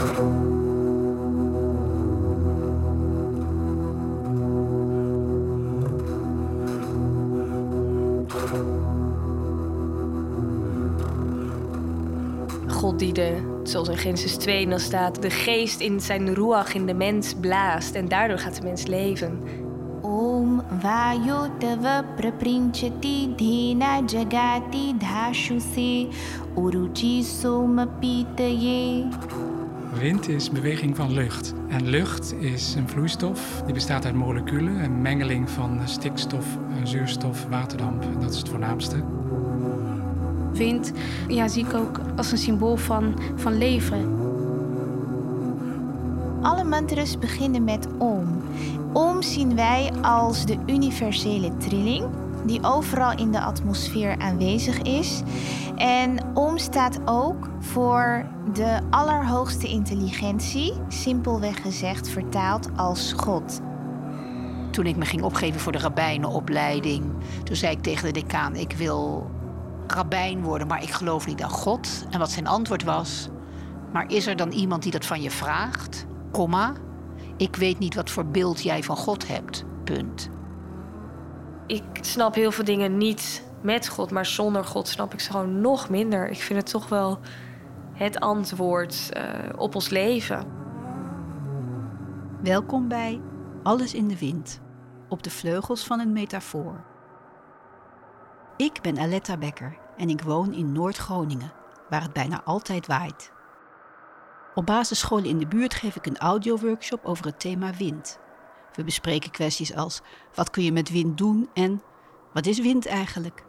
God zoals in Genesis 2 dan staat, de geest in zijn ruach in de mens blaast en daardoor gaat de mens leven. Om vayotava praprinchati dhena jagati dhashuse uruchi somapitaye. Wind is beweging van lucht. En lucht is een vloeistof die bestaat uit moleculen, een mengeling van stikstof, zuurstof, waterdamp. En dat is het voornaamste. Wind ja, zie ik ook als een symbool van, van leven. Alle mantras beginnen met om. Om zien wij als de universele trilling die overal in de atmosfeer aanwezig is. En om staat ook voor de allerhoogste intelligentie, simpelweg gezegd vertaald als God. Toen ik me ging opgeven voor de rabbijnenopleiding, toen zei ik tegen de decaan: Ik wil rabbijn worden, maar ik geloof niet aan God. En wat zijn antwoord was: Maar is er dan iemand die dat van je vraagt? Komma. Ik weet niet wat voor beeld jij van God hebt. Punt. Ik snap heel veel dingen niet met God, maar zonder God snap ik ze gewoon nog minder. Ik vind het toch wel het antwoord uh, op ons leven. Welkom bij Alles in de Wind, op de vleugels van een metafoor. Ik ben Aletta Becker en ik woon in Noord-Groningen, waar het bijna altijd waait. Op basisscholen in de buurt geef ik een audioworkshop over het thema wind. We bespreken kwesties als wat kun je met wind doen en wat is wind eigenlijk?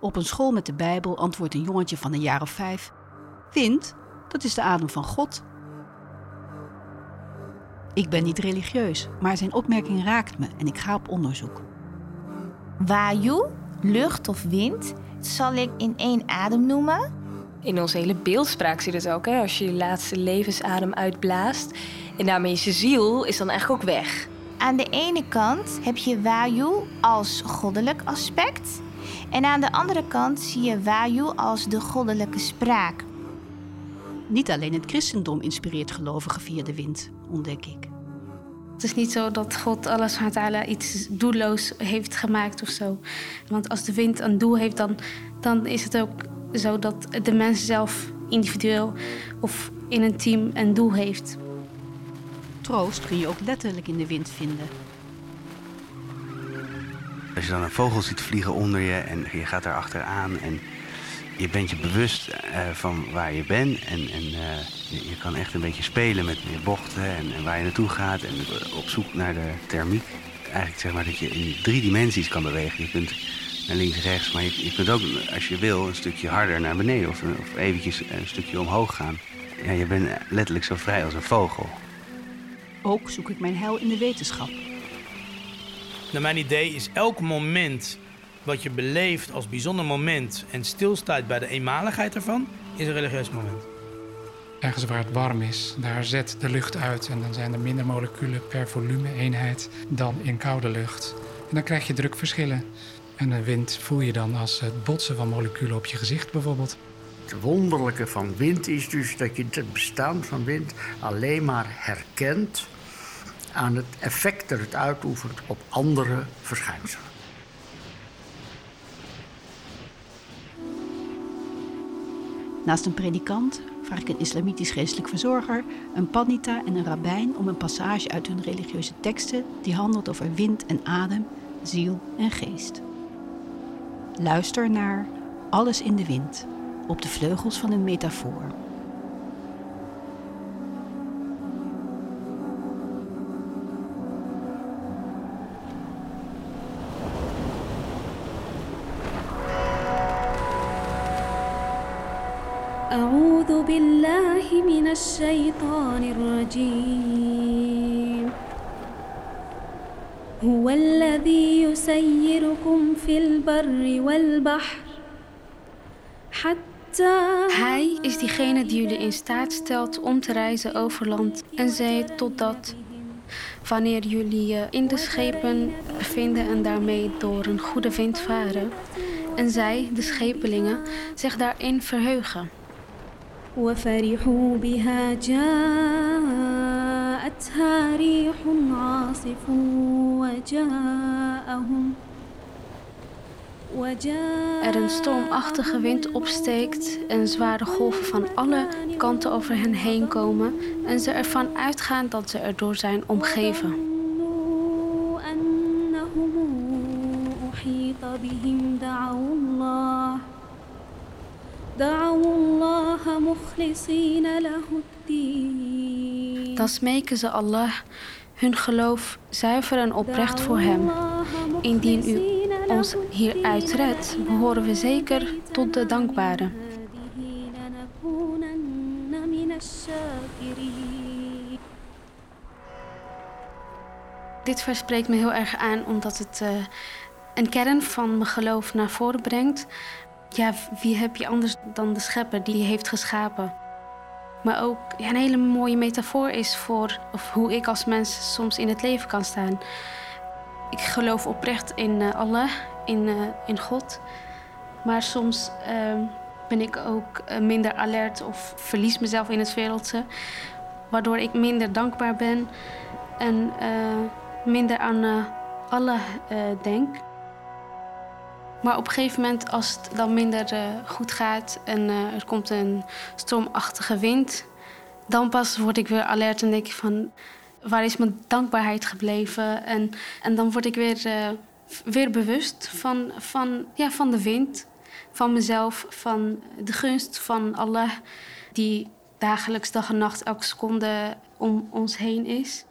Op een school met de Bijbel antwoordt een jongetje van een jaar of vijf: Wind, dat is de adem van God. Ik ben niet religieus, maar zijn opmerking raakt me en ik ga op onderzoek. Vayu, lucht of wind, zal ik in één adem noemen. In onze hele beeldspraak zie je het ook. Hè? Als je je laatste levensadem uitblaast en daarmee is je ziel is dan eigenlijk ook weg. Aan de ene kant heb je Vayu als goddelijk aspect. En aan de andere kant zie je Vayu als de goddelijke spraak. Niet alleen het christendom inspireert gelovigen via de wind, ontdek ik. Het is niet zo dat God alles ta'ala iets doelloos heeft gemaakt of zo. Want als de wind een doel heeft, dan, dan is het ook zo dat de mens zelf individueel of in een team een doel heeft. Troost kun je ook letterlijk in de wind vinden. Als je dan een vogel ziet vliegen onder je en je gaat daar achteraan en je bent je bewust uh, van waar je bent. En, en uh, je, je, kan echt een beetje spelen met je bochten en, en, waar je naartoe gaat. En op zoek naar de thermiek. Eigenlijk zeg maar dat je in drie dimensies kan bewegen. Je kunt naar links en rechts, maar je, je kunt ook als je wil een stukje harder naar beneden. Of, of eventjes een stukje omhoog gaan. Ja, je bent letterlijk zo vrij als een vogel. Ook zoek ik mijn heil in de wetenschap. Naar mijn idee is elk moment wat je beleeft als bijzonder moment en stilstaat bij de eenmaligheid ervan, is een religieus moment. Ergens waar het warm is, daar zet de lucht uit en dan zijn er minder moleculen per volume-eenheid dan in koude lucht. En dan krijg je drukverschillen. En de wind voel je dan als het botsen van moleculen op je gezicht bijvoorbeeld. Het wonderlijke van wind is dus dat je het bestaan van wind alleen maar herkent aan het effect dat het uitoefent op andere verschijnselen. Naast een predikant vraag ik een islamitisch geestelijk verzorger, een pandita en een rabbijn om een passage uit hun religieuze teksten die handelt over wind en adem, ziel en geest. Luister naar Alles in de wind op de vleugels van een metafoor. أعوذ بالله من الشيطان الرجيم هو الذي يسيركم في البر والبحر حتى Hij is diegene die jullie in staat stelt om te reizen over land en zee totdat wanneer jullie je in de schepen bevinden en daarmee door een goede wind varen en zij, de schepelingen, zich daarin verheugen. وفرحوا بها جاءتها ريح عاصف وجاءهم er een stormachtige wind opsteekt en zware golven van alle kanten over hen heen komen en ze ervan uitgaan dat ze erdoor zijn omgeven. Dan smeken ze Allah hun geloof zuiver en oprecht voor Hem. Indien u ons hieruit redt, behoren we zeker tot de dankbaren. Dit vers spreekt me heel erg aan omdat het uh, een kern van mijn geloof naar voren brengt. Ja, wie heb je anders dan de schepper die je heeft geschapen? Maar ook een hele mooie metafoor is voor of hoe ik als mens soms in het leven kan staan. Ik geloof oprecht in uh, Allah, in, uh, in God. Maar soms uh, ben ik ook uh, minder alert of verlies mezelf in het wereldse. Waardoor ik minder dankbaar ben en minder aan Allah denk. Maar op een gegeven moment, als het dan minder goed gaat en er komt een stormachtige wind, dan pas word ik weer alert en denk ik van waar is mijn dankbaarheid gebleven? En, en dan word ik weer, uh, weer bewust van, van, ja, van de wind, van mezelf, van de gunst van Allah, die dagelijks, dag en nacht, elke seconde om ons heen is.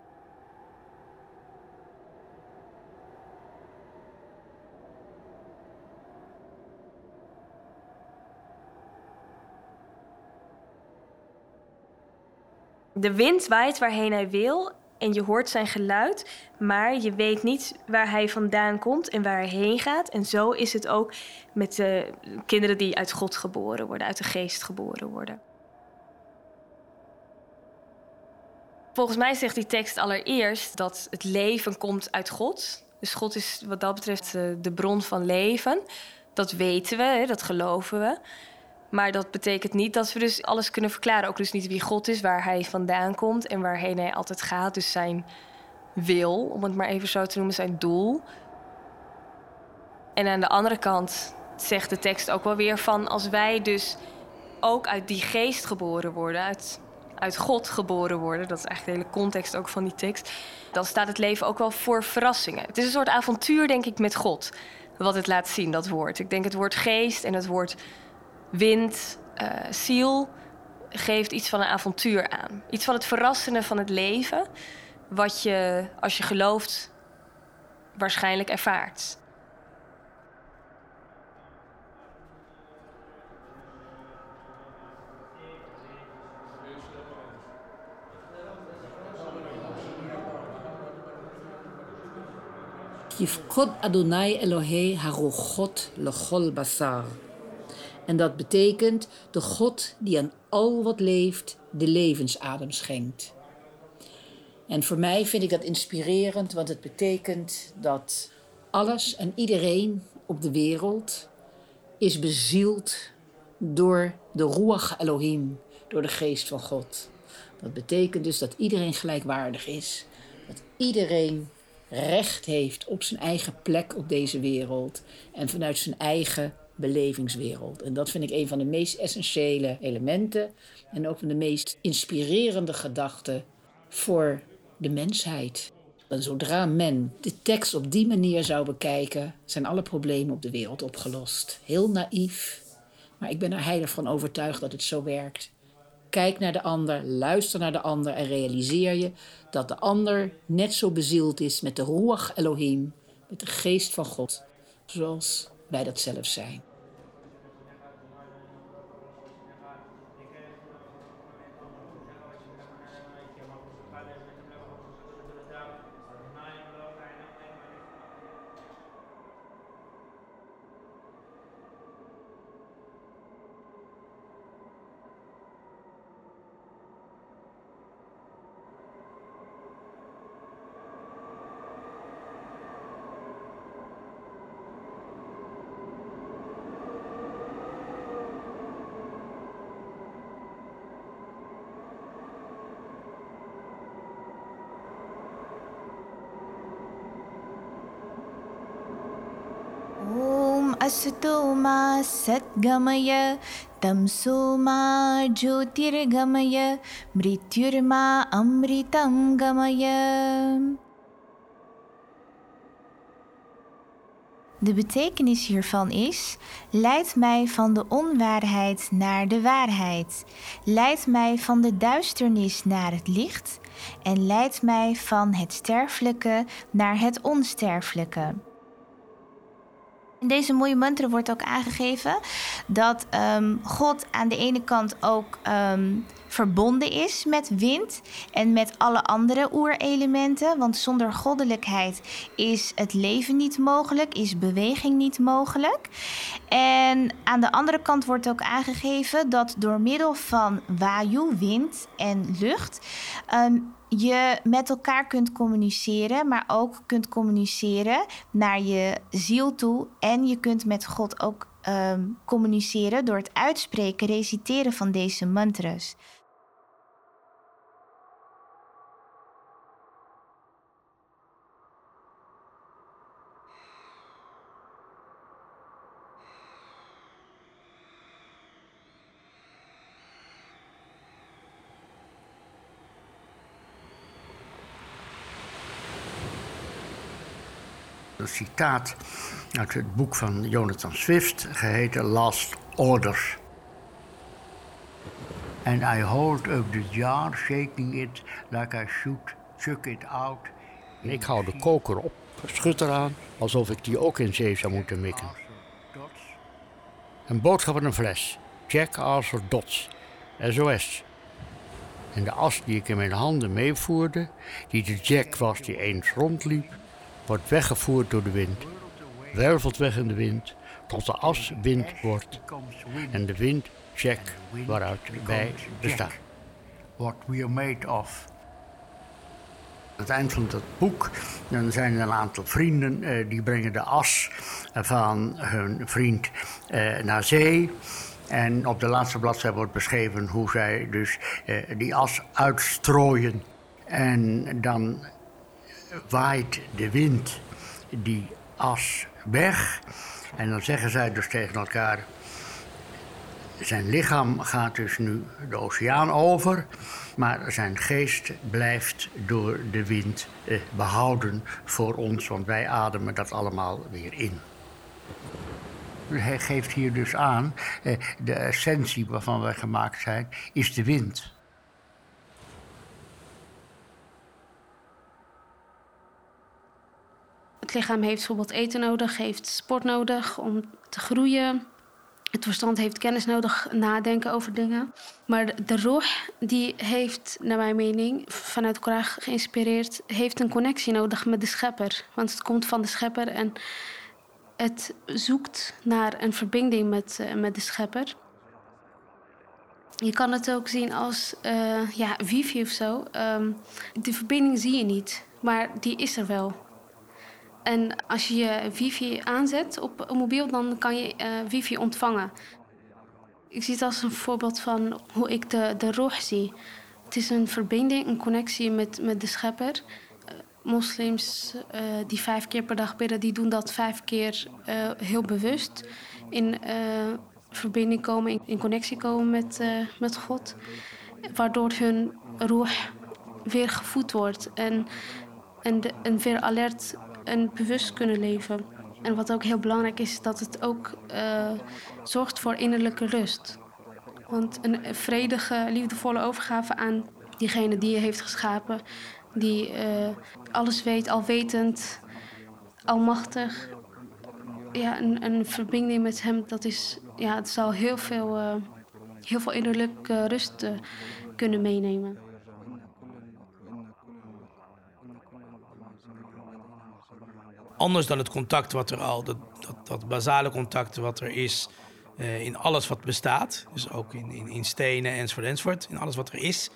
De wind waait waarheen hij wil en je hoort zijn geluid, maar je weet niet waar hij vandaan komt en waar hij heen gaat. En zo is het ook met de kinderen die uit God geboren worden, uit de geest geboren worden. Volgens mij zegt die tekst allereerst dat het leven komt uit God. Dus God is wat dat betreft eh, de bron van leven. Dat weten we, dat geloven we. Maar dat betekent niet dat we dus alles kunnen verklaren. Ook dus niet wie God is, waar hij vandaan komt en waarheen hij altijd gaat. Dus zijn wil, om het maar even zo te noemen, zijn doel. En aan de andere kant zegt de tekst ook wel weer van als wij dus ook uit die geest geboren worden, uit, uit God geboren worden, dat is eigenlijk de hele context ook van die tekst, dan staat het leven ook wel voor verrassingen. Het is een soort avontuur, denk ik, met God, wat het laat zien, dat woord. Ik denk het woord geest en het woord wind, uh, ziel geeft iets van een avontuur aan. Iets van het verrassende van het leven, wat je als je gelooft waarschijnlijk ervaart. Yifkod Adonai Elohei harochot lechol basar. En dat betekent de God die aan al wat leeft de levensadem schenkt. En voor mij vind ik dat inspirerend, want het betekent dat alles en iedereen op de wereld is bezield door de Ruach Elohim, door de geest van God. Dat betekent dus dat iedereen gelijkwaardig is. Dat iedereen recht heeft op zijn eigen plek op deze wereld en vanuit zijn eigen belevingswereld. En dat vind ik een van de meest essentiële elementen en ook van de meest inspirerende gedachten voor de mensheid. En zodra men de tekst op die manier zou bekijken, zijn alle problemen op de wereld opgelost. Heel naïef, maar ik ben er heilig van overtuigd dat het zo werkt. Kijk naar de ander, luister naar de ander en realiseer je dat de ander net zo bezield is met de Ruach Elohim, met de geest van God, zoals wij dat zelf zijn. अस्तु मा सद्गमय तमसो मा ज्योतिर्गमय मृत्युर्मा अमृतं गमय De betekenis hiervan is: leid mij van de onwaarheid naar de waarheid. Leid mij van de duisternis naar het licht. En leid mij van het sterfelijke naar het onsterfelijke. In deze mooie mantra wordt ook aangegeven dat um, God aan de ene kant ook um, verbonden is met wind en met alle andere oerelementen. Want zonder goddelijkheid is het leven niet mogelijk, is beweging niet mogelijk. En aan de andere kant wordt ook aangegeven dat door middel van wayu, wind en lucht. Um, je met elkaar kunt communiceren, maar ook kunt communiceren naar je ziel toe. En je kunt met God ook um, communiceren door het uitspreken, reciteren van deze mantras. Een citaat uit het boek van Jonathan Swift, geheten Last Orders. And I hold up the jar, shaking it like I should chuck it out. Ik hou de koker op, schud eraan, alsof ik die ook in zee zou moeten mikken. Een boodschap in een fles. Jack Arthur Dots. SOS. En de as die ik in mijn handen meevoerde, die de Jack was die eens rondliep, wordt weggevoerd door de wind, wervelt weg in de wind, tot de as wind wordt en de wind check waaruit wij bestaan. What we are made of. Aan het eind van dat boek dan zijn er een aantal vrienden eh, die brengen de as van hun vriend eh, naar zee. En op de laatste bladzijde wordt beschreven hoe zij dus eh, die as uitstrooien. En dan waait de wind die as weg. En dan zeggen zij dus tegen elkaar. Zijn lichaam gaat dus nu de oceaan over, maar zijn geest blijft door de wind eh, behouden voor ons, want wij ademen dat allemaal weer in. Hij geeft hier dus aan, eh, de essentie waarvan wij gemaakt zijn, is de wind. Lichaam heeft bijvoorbeeld eten nodig, heeft sport nodig om te groeien. Het verstand heeft kennis nodig, nadenken over dingen. Maar de roh, die heeft, naar mijn mening, vanuit Koran geïnspireerd, heeft een connectie nodig met de schepper. Want het komt van de schepper en het zoekt naar een verbinding met, uh, met de schepper. Je kan het ook zien als uh, ja, wifi of zo. Um, de verbinding zie je niet, maar die is er wel. En als je je wifi aanzet op een mobiel, dan kan je uh, wifi ontvangen. Ik zie het als een voorbeeld van hoe ik de, de zie. Het is een verbinding, een connectie met, met de schepper. Uh, moslims uh, die vijf keer per dag bidden, die doen dat vijf keer heel bewust. In verbinding komen, in, in connectie komen met, met God. Waardoor hun roh weer gevoed wordt en, en, en weer alert en bewust kunnen leven. En wat ook heel belangrijk is, dat het ook uh, zorgt voor innerlijke rust. Want een vredige, liefdevolle overgave aan diegene die je heeft geschapen, die uh, alles weet, alwetend, almachtig. Ja, een, een, verbinding met hem, dat is, ja, het zal heel veel, uh, heel veel innerlijke rust kunnen meenemen. Anders dan het contact wat er al, dat, dat, dat basale contact wat er is uh, in alles wat bestaat, dus ook in, in, in stenen enzovoort enzovoort, in alles wat er is,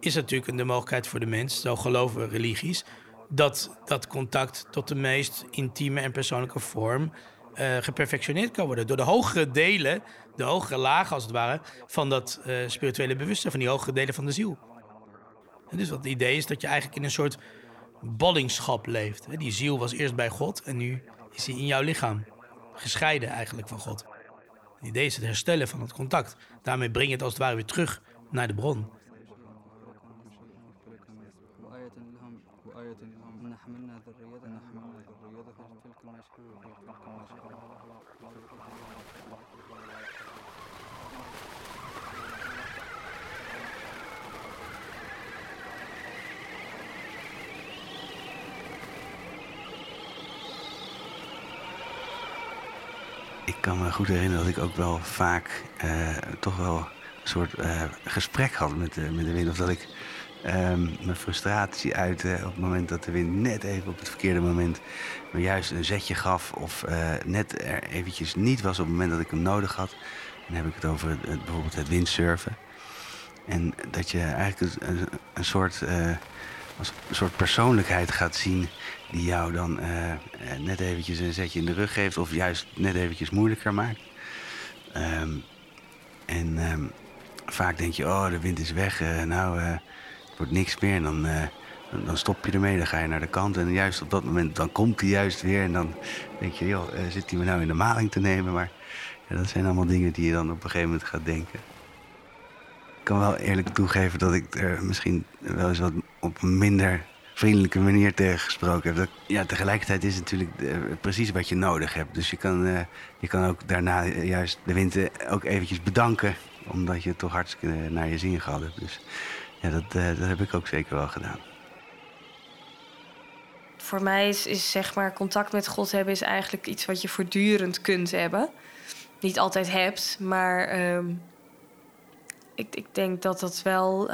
is natuurlijk de mogelijkheid voor de mens, zo geloven we religies, dat dat contact tot de meest intieme en persoonlijke vorm uh, geperfectioneerd kan worden. Door de hogere delen, de hogere lagen als het ware, van dat uh, spirituele bewustzijn, van die hogere delen van de ziel. En dus wat het idee is dat je eigenlijk in een soort ballingschap leeft. Die ziel was eerst bij God en nu is hij in jouw lichaam. gescheiden eigenlijk van God. Het idee is het herstellen van het contact. Daarmee breng je het als het ware weer terug naar de bron. Kan me goed herinneren dat ik ook wel vaak eh, toch wel een soort eh, gesprek had met, de met de wind. Of dat ik ehm, mijn frustratie uitte op het moment dat de wind net even op het verkeerde moment me juist een zetje gaf. Of eh, net er eventjes niet was op het moment dat ik hem nodig had. Dan heb ik het over bijvoorbeeld het windsurfen. En dat je eigenlijk een, een soort, als een soort persoonlijkheid gaat zien die jou dan uh, net eventjes een zetje in de rug geeft of juist net eventjes moeilijker maakt. Um, en um, vaak denk je, oh, de wind is weg, uh, nou, het wordt niks meer. En dan, dan stop je ermee, dan ga je naar de kant. En juist op dat moment, dan komt hij juist weer. En dan denk je, joh, zit hij me nou in de maling te nemen? Maar ja, dat zijn allemaal dingen die je dan op een gegeven moment gaat denken. Ik kan wel eerlijk toegeven dat ik er misschien wel eens wat op minder vriendelijke manier tegengesproken heb. Ja, tegelijkertijd is het natuurlijk uh, precies wat je nodig hebt. Dus je kan, uh, je kan ook daarna juist de winter ook eventjes bedanken. Omdat je toch hartstikke naar je zin gehad hebt. Dus ja, dat, dat heb ik ook zeker wel gedaan. Voor mij is, is zeg maar contact met God hebben is eigenlijk iets wat je voortdurend kunt hebben. Niet altijd hebt, maar um, ik, ik denk dat dat wel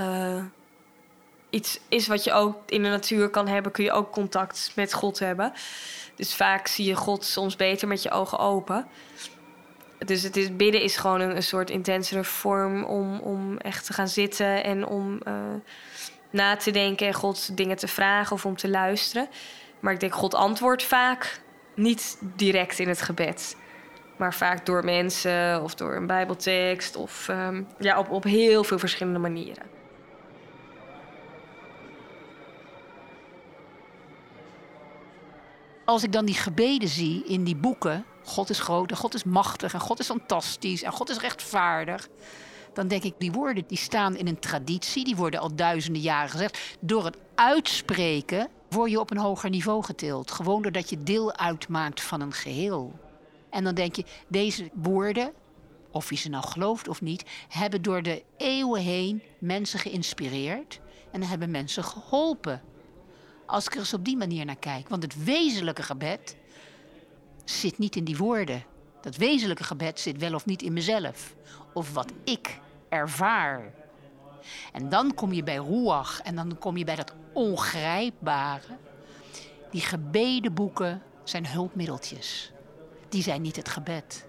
iets is wat je ook in de natuur kan hebben, kun je ook contact met God hebben. Dus vaak zie je God soms beter met je ogen open. Dus het is, bidden is gewoon een, soort intensere vorm om, om echt te gaan zitten en om uh, na te denken en God dingen te vragen of om te luisteren. Maar ik denk, God antwoordt vaak niet direct in het gebed. Maar vaak door mensen of door een Bijbeltekst of um, ja, op, op heel veel verschillende manieren. als ik dan die gebeden zie in die boeken, God is groot en God is machtig en God is fantastisch en God is rechtvaardig. Dan denk ik, die woorden die staan in een traditie, die worden al duizenden jaren gezegd. Door het uitspreken word je op een hoger niveau getild. Gewoon doordat je deel uitmaakt van een geheel. En dan denk je, deze woorden, of je ze nou gelooft of niet, hebben door de eeuwen heen mensen geïnspireerd en hebben mensen geholpen. Als ik er eens op die manier naar kijk. Want het wezenlijke gebed zit niet in die woorden. Dat wezenlijke gebed zit wel of niet in mezelf. Of wat ik ervaar. En dan kom je bij Ruach en dan kom je bij dat ongrijpbare. Die gebedenboeken zijn hulpmiddeltjes. Die zijn niet het gebed.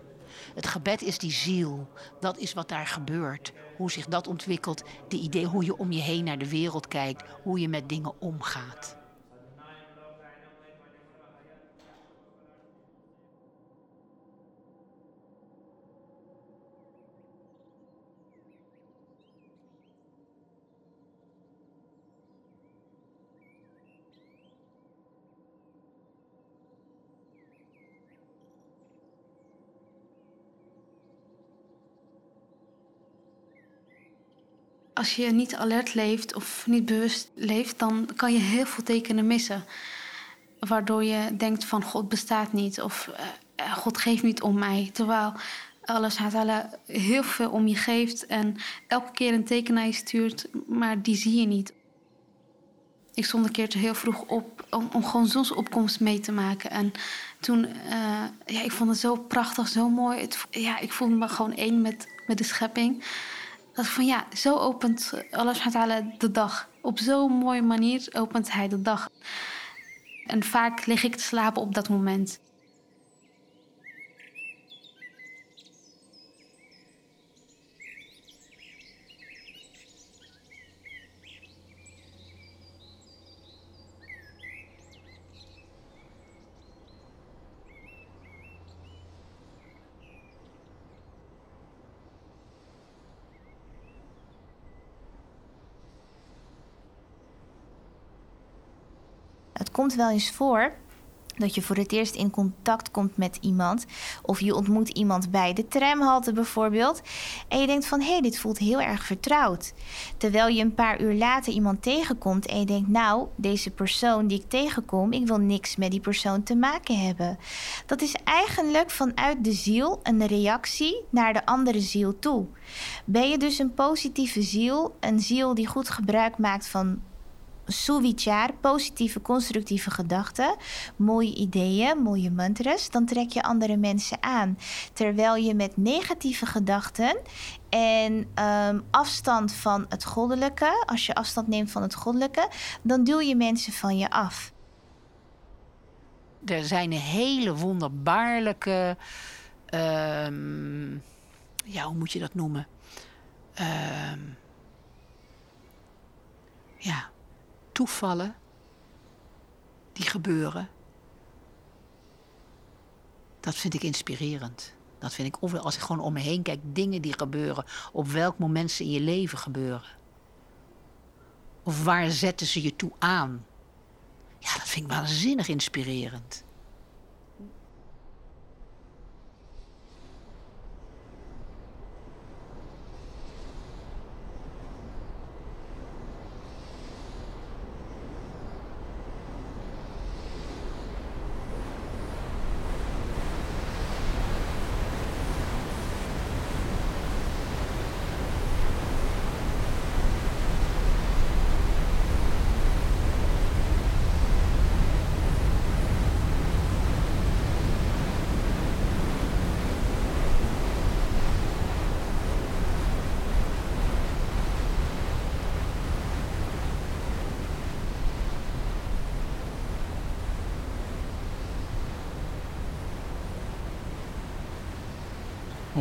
Het gebed is die ziel. Dat is wat daar gebeurt. Hoe zich dat ontwikkelt. De idee hoe je om je heen naar de wereld kijkt. Hoe je met dingen omgaat. Als je niet alert leeft of niet bewust leeft, dan kan je heel veel tekenen missen. Waardoor je denkt van God bestaat niet of uh, God geeft niet om mij. Terwijl Allah heel veel om je geeft en elke keer een teken naar je stuurt, maar die zie je niet. Ik stond een keertje heel vroeg op om, om gewoon zonsopkomst mee te maken. En toen, uh, ja, ik vond het zo prachtig, zo mooi. Het, ja, ik voelde me gewoon één met, met de schepping. Dat van ja, zo opent Allah de dag. Op zo'n mooie manier opent hij de dag. En vaak lig ik te slapen op dat moment. Komt wel eens voor dat je voor het eerst in contact komt met iemand. Of je ontmoet iemand bij de tramhalte bijvoorbeeld. En je denkt van hé, hey, dit voelt heel erg vertrouwd. Terwijl je een paar uur later iemand tegenkomt en je denkt, nou, deze persoon die ik tegenkom, ik wil niks met die persoon te maken hebben. Dat is eigenlijk vanuit de ziel een reactie naar de andere ziel toe. Ben je dus een positieve ziel, een ziel die goed gebruik maakt van suvichar, positieve, constructieve gedachten, mooie ideeën, mooie mantras, dan trek je andere mensen aan. Terwijl je met negatieve gedachten en um, afstand van het goddelijke, als je afstand neemt van het goddelijke, dan duw je mensen van je af. Er zijn hele wonderbaarlijke, um, ja, hoe moet je dat noemen? Um, ja, toevallen die gebeuren. Dat vind ik inspirerend. Dat vind ik, als ik gewoon om me heen kijk, dingen die gebeuren, op welk moment ze in je leven gebeuren. Of waar zetten ze je toe aan? Ja, dat vind ik waanzinnig inspirerend.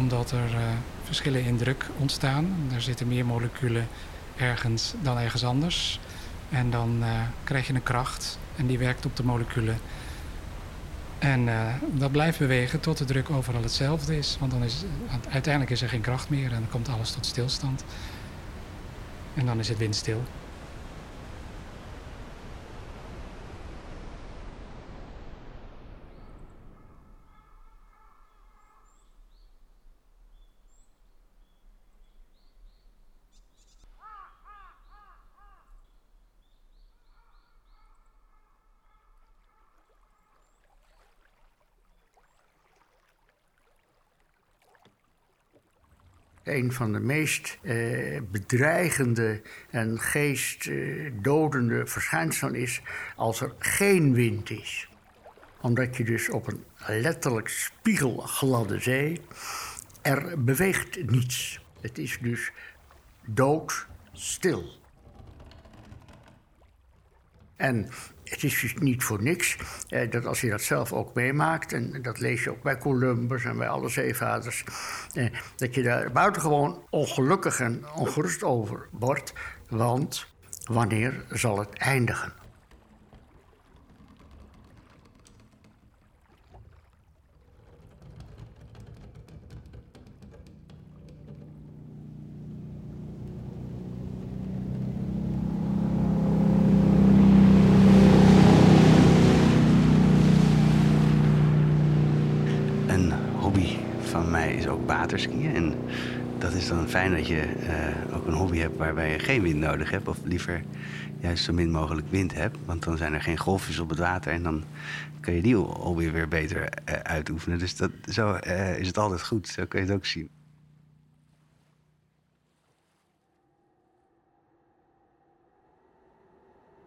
Omdat er uh, verschillen in druk ontstaan. Er zitten meer moleculen ergens dan ergens anders. En dan uh, krijg je een kracht en die werkt op de moleculen. En uh, dat blijft bewegen tot de druk overal hetzelfde is. Want dan is, uiteindelijk is er geen kracht meer en dan komt alles tot stilstand. En dan is het windstil. Een van de meest eh, bedreigende en geestdodende eh, verschijnselen is als er geen wind is. Omdat je dus op een letterlijk spiegelgladde zee, er beweegt niets. Het is dus doodstil. En het is dus niet voor niks eh, dat als je dat zelf ook meemaakt, en dat lees je ook bij Columbus en bij alle zeevaders, eh, dat je daar buitengewoon ongelukkig en ongerust over wordt. Want wanneer zal het eindigen? Dan fijn dat je uh, ook een hobby hebt waarbij je geen wind nodig hebt. Of liever juist zo min mogelijk wind hebt. Want dan zijn er geen golfjes op het water. En dan kun je die hobby weer beter uh, uitoefenen. Dus dat, zo uh, is het altijd goed. Zo kun je het ook zien.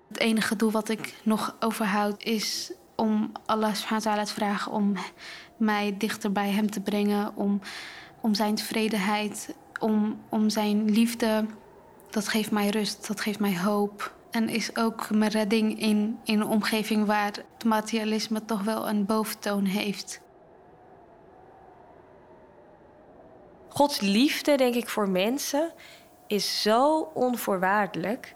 Het enige doel wat ik nog overhoud is om Allah subhanahu te vragen om mij dichter bij hem te brengen, om, om zijn tevredenheid, om, om zijn liefde. Dat geeft mij rust, dat geeft mij hoop. En is ook mijn redding in, in een omgeving waar het materialisme toch wel een boventoon heeft. Gods liefde, denk ik, voor mensen is zo onvoorwaardelijk.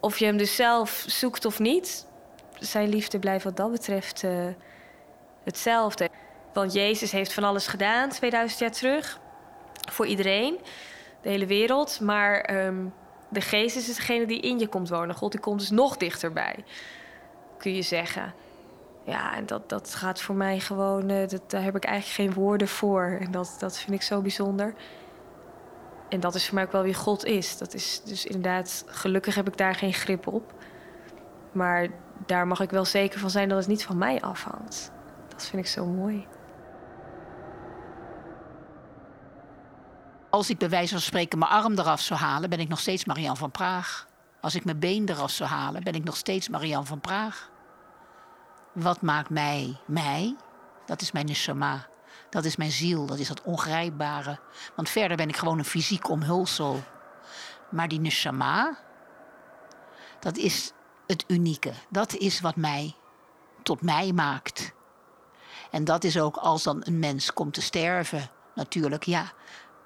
Of je hem dus zelf zoekt of niet, zijn liefde blijft wat dat betreft uh, hetzelfde. Want Jezus heeft van alles gedaan 2000 jaar terug. Voor iedereen, de hele wereld. Maar um, de geest is degene die in je komt wonen. God die komt dus nog dichterbij, kun je zeggen. Ja, en dat, dat gaat voor mij gewoon, uh, dat, daar heb ik eigenlijk geen woorden voor. En dat, dat vind ik zo bijzonder. En dat is voor mij ook wel wie God is. Dat is dus inderdaad, gelukkig heb ik daar geen grip op. Maar daar mag ik wel zeker van zijn dat het niet van mij afhangt. Dat vind ik zo mooi. Als ik bij wijze van spreken mijn arm eraf zou halen, ben ik nog steeds Marian van Praag. Als ik mijn been eraf zou halen, ben ik nog steeds Marian van Praag. Wat maakt mij mij? Dat is mijn neshama. Dat is mijn ziel, dat is dat ongrijpbare. Want verder ben ik gewoon een fysiek omhulsel. Maar die neshama, dat is het unieke. Dat is wat mij tot mij maakt. En dat is ook als dan een mens komt te sterven. Natuurlijk, ja,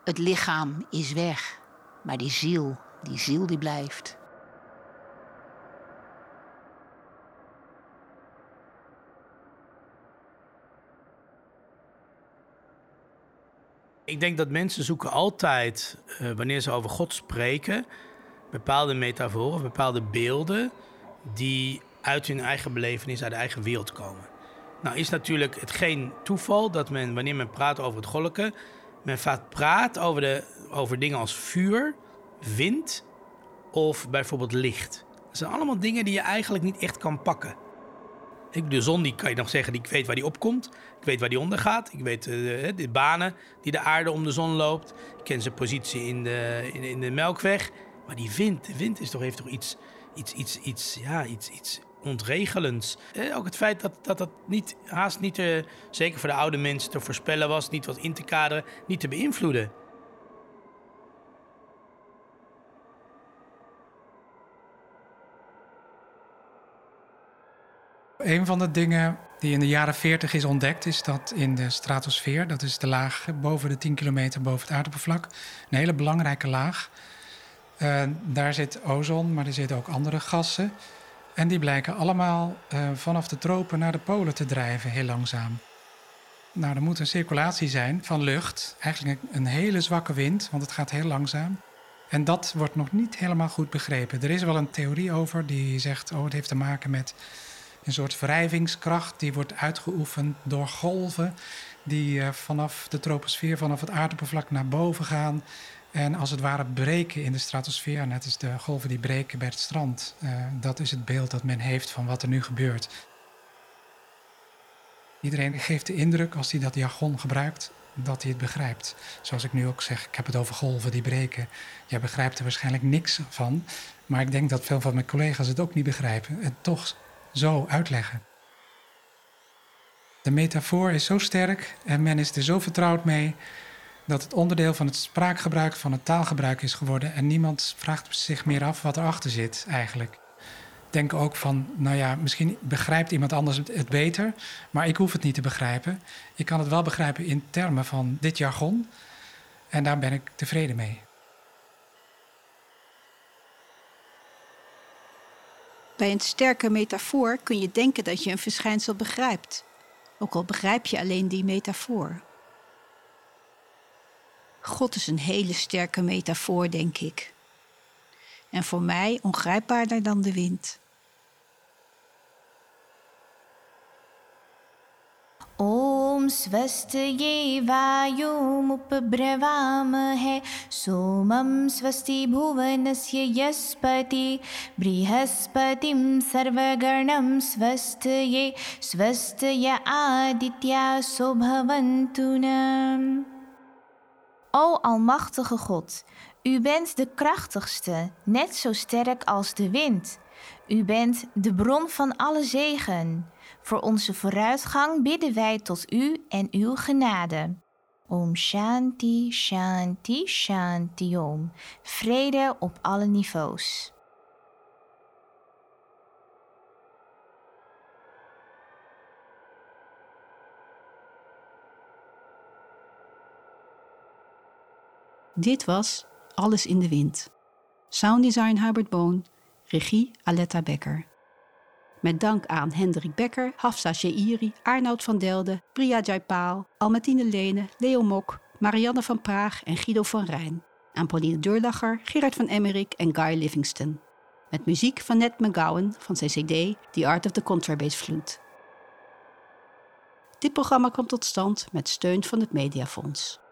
het lichaam is weg. Maar die ziel, die ziel die blijft. Ik denk dat mensen zoeken altijd, uh, wanneer ze over God spreken, bepaalde metaforen bepaalde beelden die uit hun eigen belevenis, uit de eigen wereld komen. Nou is natuurlijk het geen toeval dat men, wanneer men praat over het goddelijke, men vaak praat over, de, over dingen als vuur, wind of bijvoorbeeld licht. Dat zijn allemaal dingen die je eigenlijk niet echt kan pakken. De zon die kan je nog zeggen, ik weet waar die opkomt. Ik weet waar die ondergaat. Ik weet uh, de banen die de aarde om de zon loopt. Ik ken zijn positie in de, in, in de melkweg. Maar die wind, de wind is toch, heeft toch iets, iets, iets, iets, ja, iets, iets ontregelends. Eh, ook het feit dat, dat dat niet, haast niet, te, zeker voor de oude mensen, te voorspellen was. Niet wat in te kaderen, niet te beïnvloeden. Een van de dingen die in de jaren 40 is ontdekt, is dat in de stratosfeer, dat is de laag boven de 10 kilometer boven het aardoppervlak, een hele belangrijke laag. Uh, daar zit ozon, maar er zitten ook andere gassen. En die blijken allemaal uh, vanaf de tropen naar de polen te drijven, heel langzaam. Nou, er moet een circulatie zijn van lucht. Eigenlijk een hele zwakke wind, want het gaat heel langzaam. En dat wordt nog niet helemaal goed begrepen. Er is wel een theorie over die zegt: oh, het heeft te maken met een soort wrijvingskracht die wordt uitgeoefend door golven die uh, vanaf de troposfeer, vanaf het aardoppervlak naar boven gaan. En als het ware breken in de stratosfeer, net als de golven die breken bij het strand. Uh, dat is het beeld dat men heeft van wat er nu gebeurt. Iedereen geeft de indruk, als hij dat jargon gebruikt, dat hij het begrijpt. Zoals ik nu ook zeg, ik heb het over golven die breken. Jij begrijpt er waarschijnlijk niks van. Maar ik denk dat veel van mijn collega's het ook niet begrijpen. En toch zo uitleggen. De metafoor is zo sterk en men is er zo vertrouwd mee dat het onderdeel van het spraakgebruik, van het taalgebruik is geworden en niemand vraagt zich meer af wat erachter zit eigenlijk. Denk ook van, nou ja, misschien begrijpt iemand anders het beter, maar ik hoef het niet te begrijpen. Ik kan het wel begrijpen in termen van dit jargon en daar ben ik tevreden mee. Bij een sterke metafoor kun je denken dat je een verschijnsel begrijpt, ook al begrijp je alleen die metafoor. God is een hele sterke metafoor, denk ik. En voor mij ongrijpbaarder dan de wind. ॐ स्वस्तये वायुमुपब्रवामहे सोमं स्वस्ति भुवनस्य यस्पति बृहस्पतिं सर्वगणं स्वस्तये स्वस्तय आदित्यासो भवन्तु O Almachtige God, u bent de krachtigste, net zo sterk als de wind. U bent de bron van alle zegen. Voor onze vooruitgang bidden wij tot u en uw genade. Om Shanti, Shanti, Shanti Om. Vrede op alle niveaus. Dit was Alles in de Wind. Sounddesign Hubert Boon, regie Aletta Becker. Met dank aan Hendrik Becker, Hafsa Sheiri, Arnoud van Delden, Priya Jaipaal, Almatine Lene, Leo Mok, Marianne van Praag en Guido van Rijn. Aan Pauline Deurlacher, Gerard van Emmerik en Guy Livingston. Met muziek van Ned McGowan van zijn CD The Art of the Contrabass Flute. Dit programma kwam tot stand met steun van het Mediafonds.